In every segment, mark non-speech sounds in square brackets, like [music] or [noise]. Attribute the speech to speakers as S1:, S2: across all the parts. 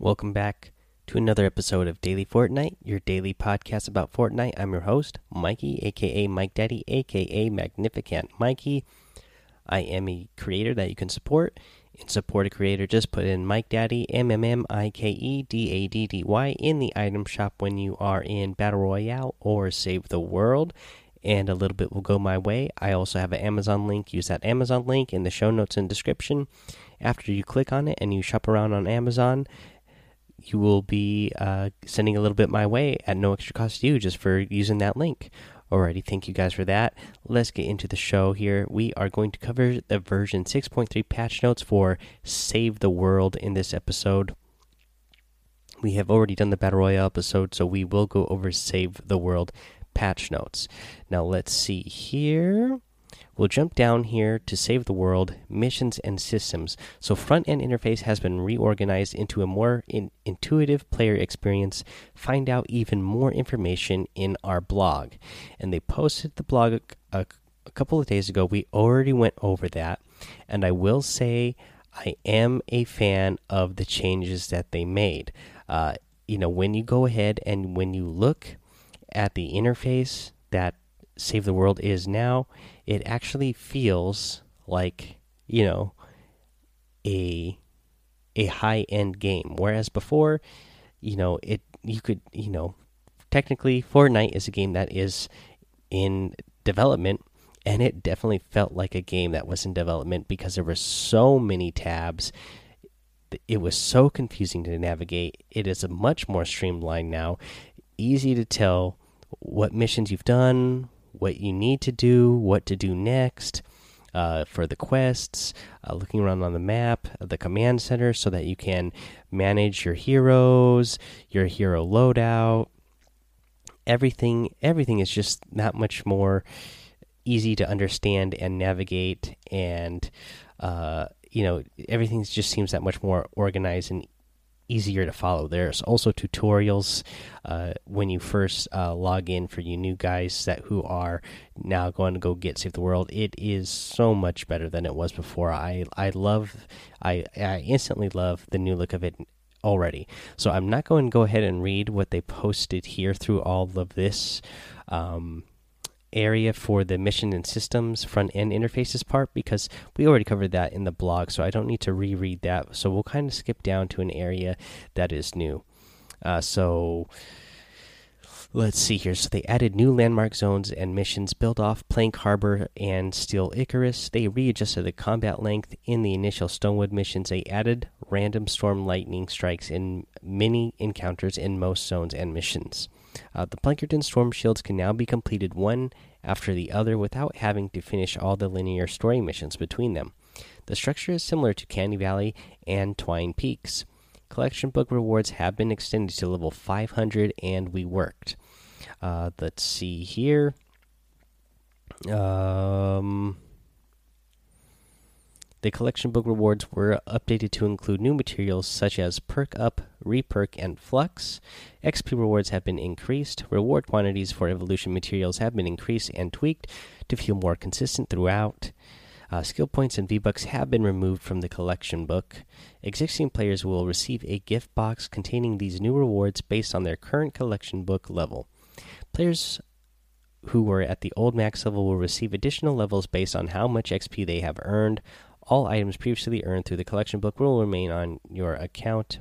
S1: Welcome back to another episode of Daily Fortnite, your daily podcast about Fortnite. I'm your host, Mikey, aka Mike Daddy, aka Magnificent Mikey. I am a creator that you can support. In support a creator, just put in Mike Daddy, M M M I K E D A D D Y, in the item shop when you are in Battle Royale or Save the World. And a little bit will go my way. I also have an Amazon link. Use that Amazon link in the show notes and description. After you click on it and you shop around on Amazon, you will be uh, sending a little bit my way at no extra cost to you just for using that link. Alrighty, thank you guys for that. Let's get into the show here. We are going to cover the version 6.3 patch notes for Save the World in this episode. We have already done the Battle Royale episode, so we will go over Save the World patch notes. Now, let's see here. We'll jump down here to save the world, missions, and systems. So, front end interface has been reorganized into a more in intuitive player experience. Find out even more information in our blog. And they posted the blog a, a couple of days ago. We already went over that. And I will say, I am a fan of the changes that they made. Uh, you know, when you go ahead and when you look at the interface that Save the World is now, it actually feels like you know a a high end game. Whereas before, you know, it you could you know technically Fortnite is a game that is in development and it definitely felt like a game that was in development because there were so many tabs. It was so confusing to navigate. It is much more streamlined now. Easy to tell what missions you've done what you need to do, what to do next uh, for the quests, uh, looking around on the map, the command center, so that you can manage your heroes, your hero loadout. Everything, everything is just that much more easy to understand and navigate, and uh, you know everything just seems that much more organized and easier to follow. There's also tutorials uh, when you first uh, log in for you new guys that who are now going to go get Save the World. It is so much better than it was before. I I love I I instantly love the new look of it already. So I'm not going to go ahead and read what they posted here through all of this. Um, area for the mission and systems front end interfaces part because we already covered that in the blog, so I don't need to reread that. So we'll kind of skip down to an area that is new. Uh, so let's see here. So they added new landmark zones and missions built off Plank Harbor and Steel Icarus. They readjusted the combat length in the initial Stonewood missions. They added random storm lightning strikes in many encounters in most zones and missions. Uh, the Plankerton Storm Shields can now be completed one after the other without having to finish all the linear story missions between them. The structure is similar to Canny Valley and Twine Peaks. Collection book rewards have been extended to level 500, and we worked. Uh, let's see here. Um, the collection book rewards were updated to include new materials such as Perk Up, Reperk, and Flux. XP rewards have been increased. Reward quantities for evolution materials have been increased and tweaked to feel more consistent throughout. Uh, skill points and V-Bucks have been removed from the collection book. Existing players will receive a gift box containing these new rewards based on their current collection book level. Players who were at the old max level will receive additional levels based on how much XP they have earned. All items previously earned through the collection book will remain on your account.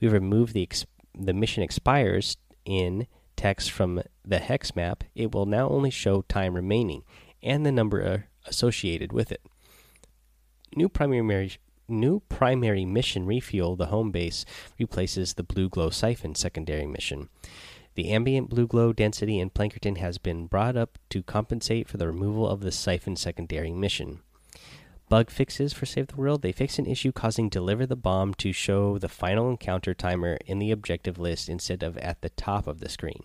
S1: We've removed the the mission expires in text from the hex map. It will now only show time remaining and the number uh, associated with it. New primary new primary mission refuel the home base replaces the blue glow siphon secondary mission. The ambient blue glow density in Plankerton has been brought up to compensate for the removal of the siphon secondary mission bug fixes for Save the World. They fixed an issue causing Deliver the Bomb to show the final encounter timer in the objective list instead of at the top of the screen.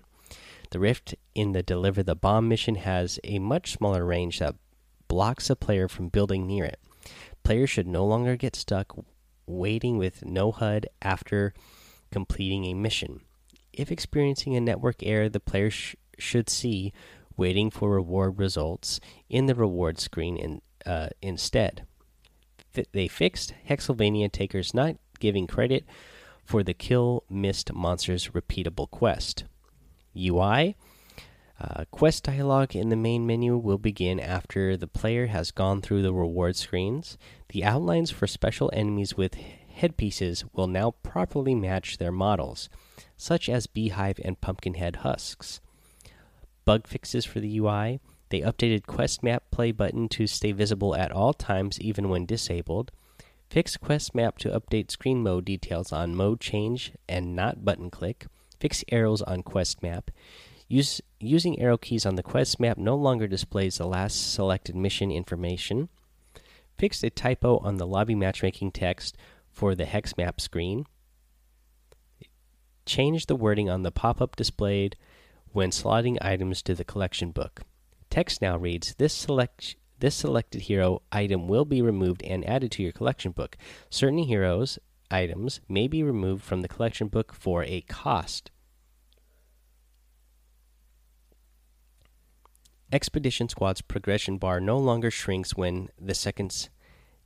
S1: The rift in the Deliver the Bomb mission has a much smaller range that blocks a player from building near it. Players should no longer get stuck waiting with no HUD after completing a mission. If experiencing a network error, the player sh should see waiting for reward results in the reward screen in, uh, instead. F they fixed Hexsylvania takers not giving credit for the Kill Mist Monsters repeatable quest. UI uh, Quest dialog in the main menu will begin after the player has gone through the reward screens. The outlines for special enemies with headpieces will now properly match their models, such as beehive and pumpkinhead husks. Bug fixes for the UI they updated Quest Map play button to stay visible at all times, even when disabled. Fix Quest Map to update screen mode details on mode change and not button click. Fix arrows on Quest Map. Use, using arrow keys on the Quest Map no longer displays the last selected mission information. Fix a typo on the lobby matchmaking text for the hex map screen. Change the wording on the pop up displayed when slotting items to the collection book. Text now reads this select this selected hero item will be removed and added to your collection book. Certain heroes items may be removed from the collection book for a cost. Expedition Squad's progression bar no longer shrinks when the second's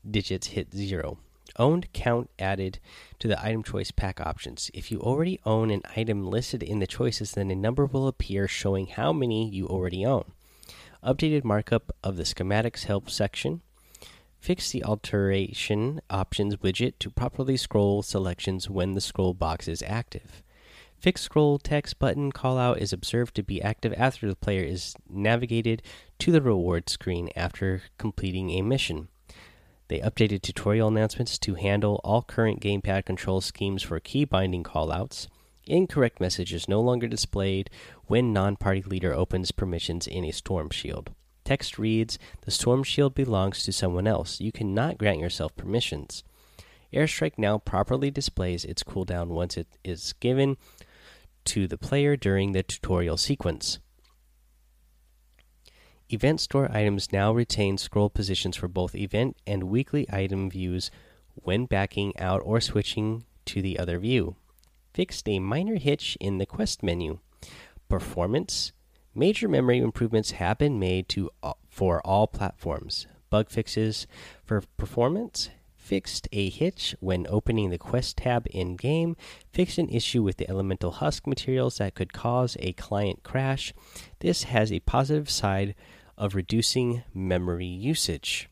S1: digits hit zero. Owned count added to the item choice pack options. If you already own an item listed in the choices, then a number will appear showing how many you already own updated markup of the schematics help section, fix the alteration options widget to properly scroll selections when the scroll box is active. Fix scroll text button callout is observed to be active after the player is navigated to the reward screen after completing a mission. They updated tutorial announcements to handle all current gamepad control schemes for key binding callouts. Incorrect message is no longer displayed when non party leader opens permissions in a storm shield. Text reads The storm shield belongs to someone else. You cannot grant yourself permissions. Airstrike now properly displays its cooldown once it is given to the player during the tutorial sequence. Event store items now retain scroll positions for both event and weekly item views when backing out or switching to the other view fixed a minor hitch in the quest menu. Performance Major memory improvements have been made to uh, for all platforms. Bug fixes for performance fixed a hitch when opening the quest tab in game, fixed an issue with the elemental husk materials that could cause a client crash. This has a positive side of reducing memory usage.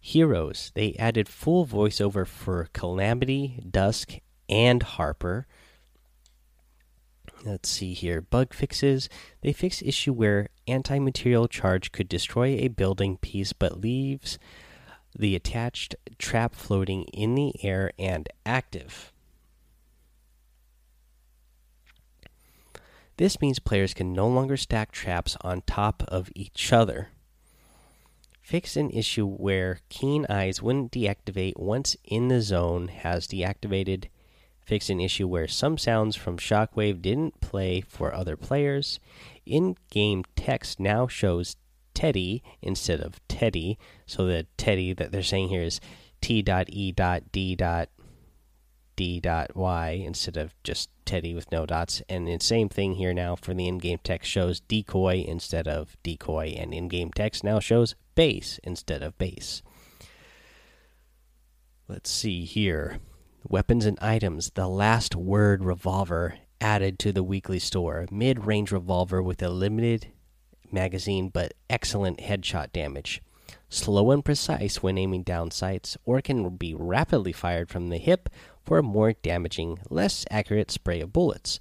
S1: Heroes, they added full voiceover for Calamity, Dusk, and Harper. Let's see here. Bug fixes. They fix issue where anti material charge could destroy a building piece but leaves the attached trap floating in the air and active. This means players can no longer stack traps on top of each other. Fix an issue where Keen Eyes wouldn't deactivate once in the zone has deactivated fix an issue where some sounds from Shockwave didn't play for other players. In game text now shows Teddy instead of Teddy, so the Teddy that they're saying here is T.E.D.D.Y instead of just Teddy with no dots. And the same thing here now for the in game text shows decoy instead of decoy, and in game text now shows base instead of base. Let's see here. Weapons and items. The last word revolver added to the weekly store. Mid range revolver with a limited magazine but excellent headshot damage. Slow and precise when aiming down sights, or can be rapidly fired from the hip for a more damaging, less accurate spray of bullets.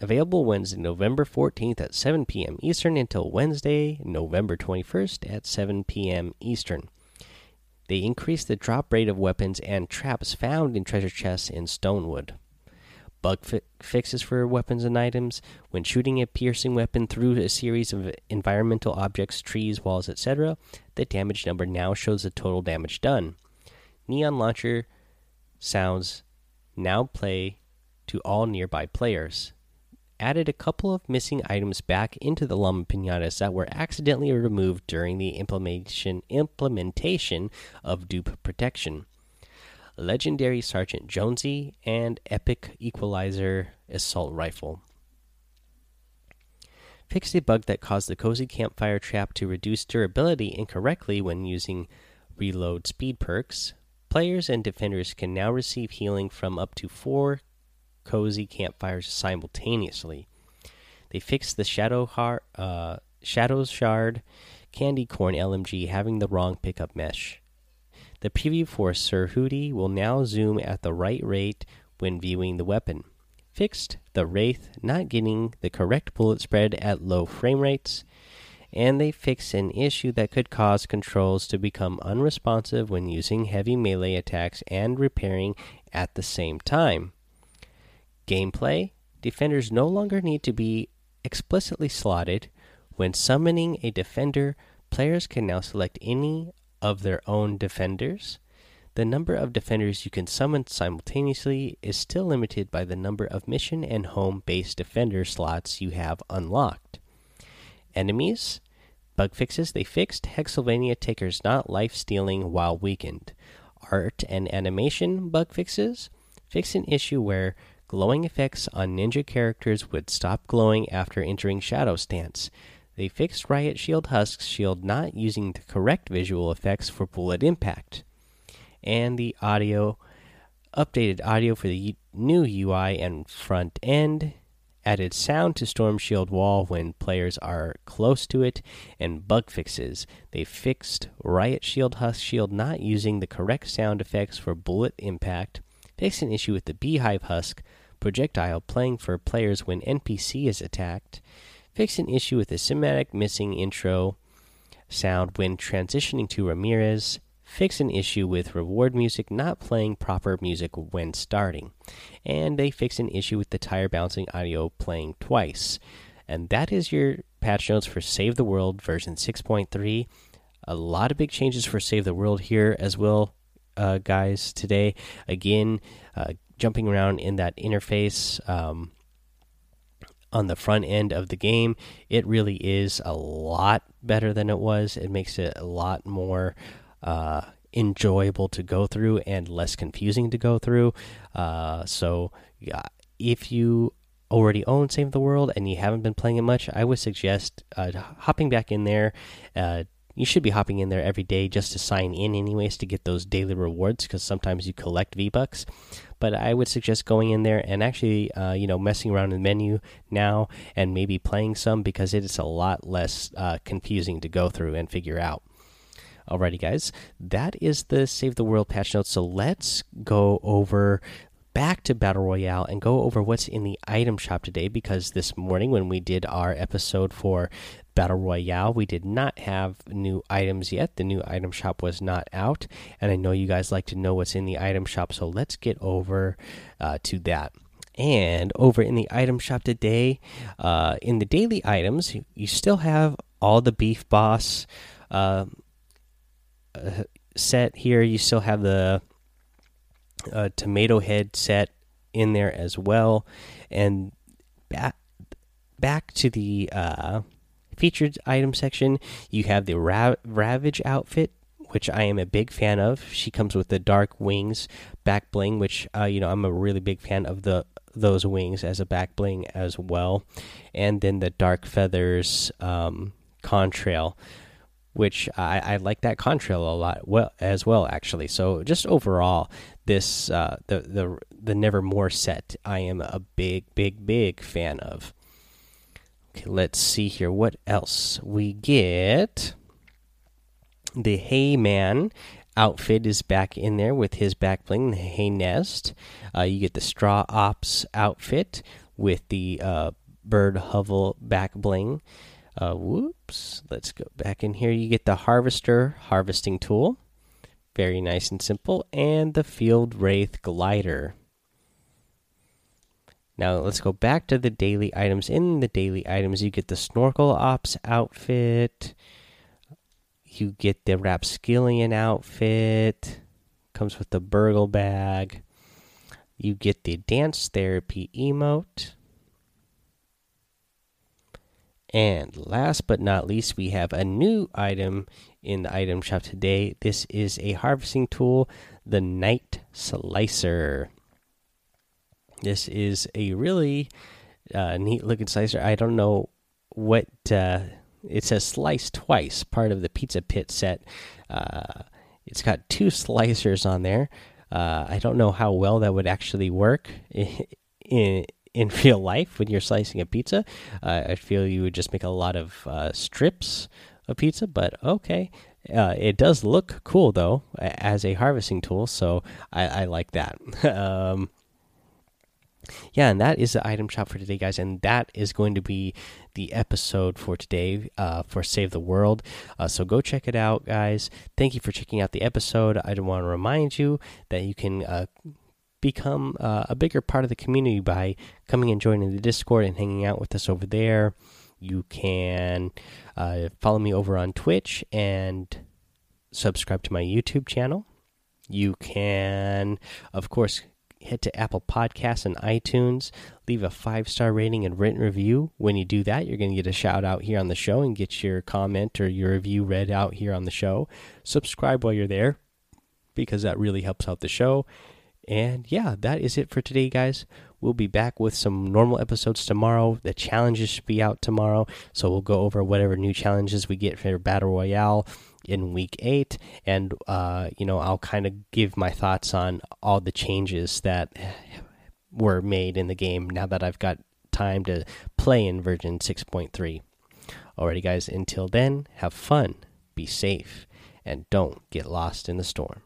S1: Available Wednesday, November 14th at 7 p.m. Eastern until Wednesday, November 21st at 7 p.m. Eastern. They increase the drop rate of weapons and traps found in treasure chests in Stonewood. Bug fi fixes for weapons and items. When shooting a piercing weapon through a series of environmental objects, trees, walls, etc., the damage number now shows the total damage done. Neon Launcher sounds now play to all nearby players added a couple of missing items back into the llama pinatas that were accidentally removed during the implementation implementation of dupe protection. Legendary Sergeant Jonesy and Epic Equalizer assault rifle. Fixed a bug that caused the cozy campfire trap to reduce durability incorrectly when using reload speed perks. Players and defenders can now receive healing from up to four cozy campfires simultaneously. They fixed the Shadow Heart, uh, Shadows Shard Candy Corn LMG having the wrong pickup mesh. The preview for Sir Hootie will now zoom at the right rate when viewing the weapon. Fixed the Wraith not getting the correct bullet spread at low frame rates. And they fixed an issue that could cause controls to become unresponsive when using heavy melee attacks and repairing at the same time. Gameplay Defenders no longer need to be explicitly slotted. When summoning a defender, players can now select any of their own defenders. The number of defenders you can summon simultaneously is still limited by the number of mission and home base defender slots you have unlocked. Enemies, bug fixes they fixed Hexsylvania takers not life stealing while weakened. Art and animation bug fixes fix an issue where glowing effects on ninja characters would stop glowing after entering shadow stance. They fixed Riot Shield Husk's shield not using the correct visual effects for bullet impact. And the audio updated audio for the new UI and front end, added sound to Storm Shield Wall when players are close to it, and bug fixes. They fixed Riot Shield Husk shield not using the correct sound effects for bullet impact, fixed an issue with the Beehive Husk projectile playing for players when NPC is attacked, fix an issue with the cinematic missing intro sound when transitioning to Ramirez, fix an issue with reward music not playing proper music when starting, and they fix an issue with the tire bouncing audio playing twice. And that is your patch notes for Save the World version 6.3. A lot of big changes for Save the World here as well, uh, guys, today. Again, uh, jumping around in that interface. Um, on the front end of the game, it really is a lot better than it was. It makes it a lot more uh, enjoyable to go through and less confusing to go through. Uh, so, yeah, if you already own Save the World and you haven't been playing it much, I would suggest uh, hopping back in there. Uh, you should be hopping in there every day just to sign in, anyways, to get those daily rewards because sometimes you collect V Bucks but I would suggest going in there and actually, uh, you know, messing around in the menu now and maybe playing some because it is a lot less uh, confusing to go through and figure out. Alrighty, guys, that is the Save the World patch notes. So let's go over back to Battle Royale and go over what's in the item shop today because this morning when we did our episode for Battle Royale. We did not have new items yet. The new item shop was not out. And I know you guys like to know what's in the item shop. So let's get over uh, to that. And over in the item shop today, uh, in the daily items, you still have all the Beef Boss uh, uh set here. You still have the uh, Tomato Head set in there as well. And back back to the uh, featured item section, you have the Ra Ravage outfit, which I am a big fan of. She comes with the dark wings back bling, which uh, you know I'm a really big fan of the those wings as a back bling as well, and then the dark feathers um, contrail, which I, I like that contrail a lot well as well actually. So just overall, this uh, the the the Nevermore set I am a big big big fan of. Let's see here. What else? We get the Hay Man outfit is back in there with his back bling, the Hay Nest. Uh, you get the Straw Ops outfit with the uh, Bird Hovel back bling. Uh, whoops. Let's go back in here. You get the Harvester harvesting tool. Very nice and simple. And the Field Wraith glider. Now let's go back to the daily items. In the daily items, you get the Snorkel Ops outfit. You get the Rapscallion outfit. Comes with the Burgle bag. You get the Dance Therapy emote. And last but not least, we have a new item in the item shop today. This is a harvesting tool, the Night Slicer. This is a really uh, neat looking slicer. I don't know what uh, it says. Slice twice, part of the Pizza Pit set. Uh, It's got two slicers on there. Uh, I don't know how well that would actually work [laughs] in, in, real life when you're slicing a pizza. Uh, I feel you would just make a lot of uh, strips of pizza, but okay. Uh, it does look cool though as a harvesting tool, so I, I like that. [laughs] um, yeah, and that is the item shop for today, guys. And that is going to be the episode for today uh, for Save the World. Uh, so go check it out, guys. Thank you for checking out the episode. I want to remind you that you can uh, become uh, a bigger part of the community by coming and joining the Discord and hanging out with us over there. You can uh, follow me over on Twitch and subscribe to my YouTube channel. You can, of course, head to Apple Podcasts and iTunes, leave a five star rating and written review. When you do that, you're going to get a shout out here on the show and get your comment or your review read out here on the show. Subscribe while you're there because that really helps out the show. And yeah, that is it for today, guys. We'll be back with some normal episodes tomorrow. The challenges should be out tomorrow. So we'll go over whatever new challenges we get for Battle Royale in week eight. And, uh, you know, I'll kind of give my thoughts on all the changes that were made in the game now that I've got time to play in version 6.3. Alrighty, guys, until then, have fun, be safe, and don't get lost in the storm.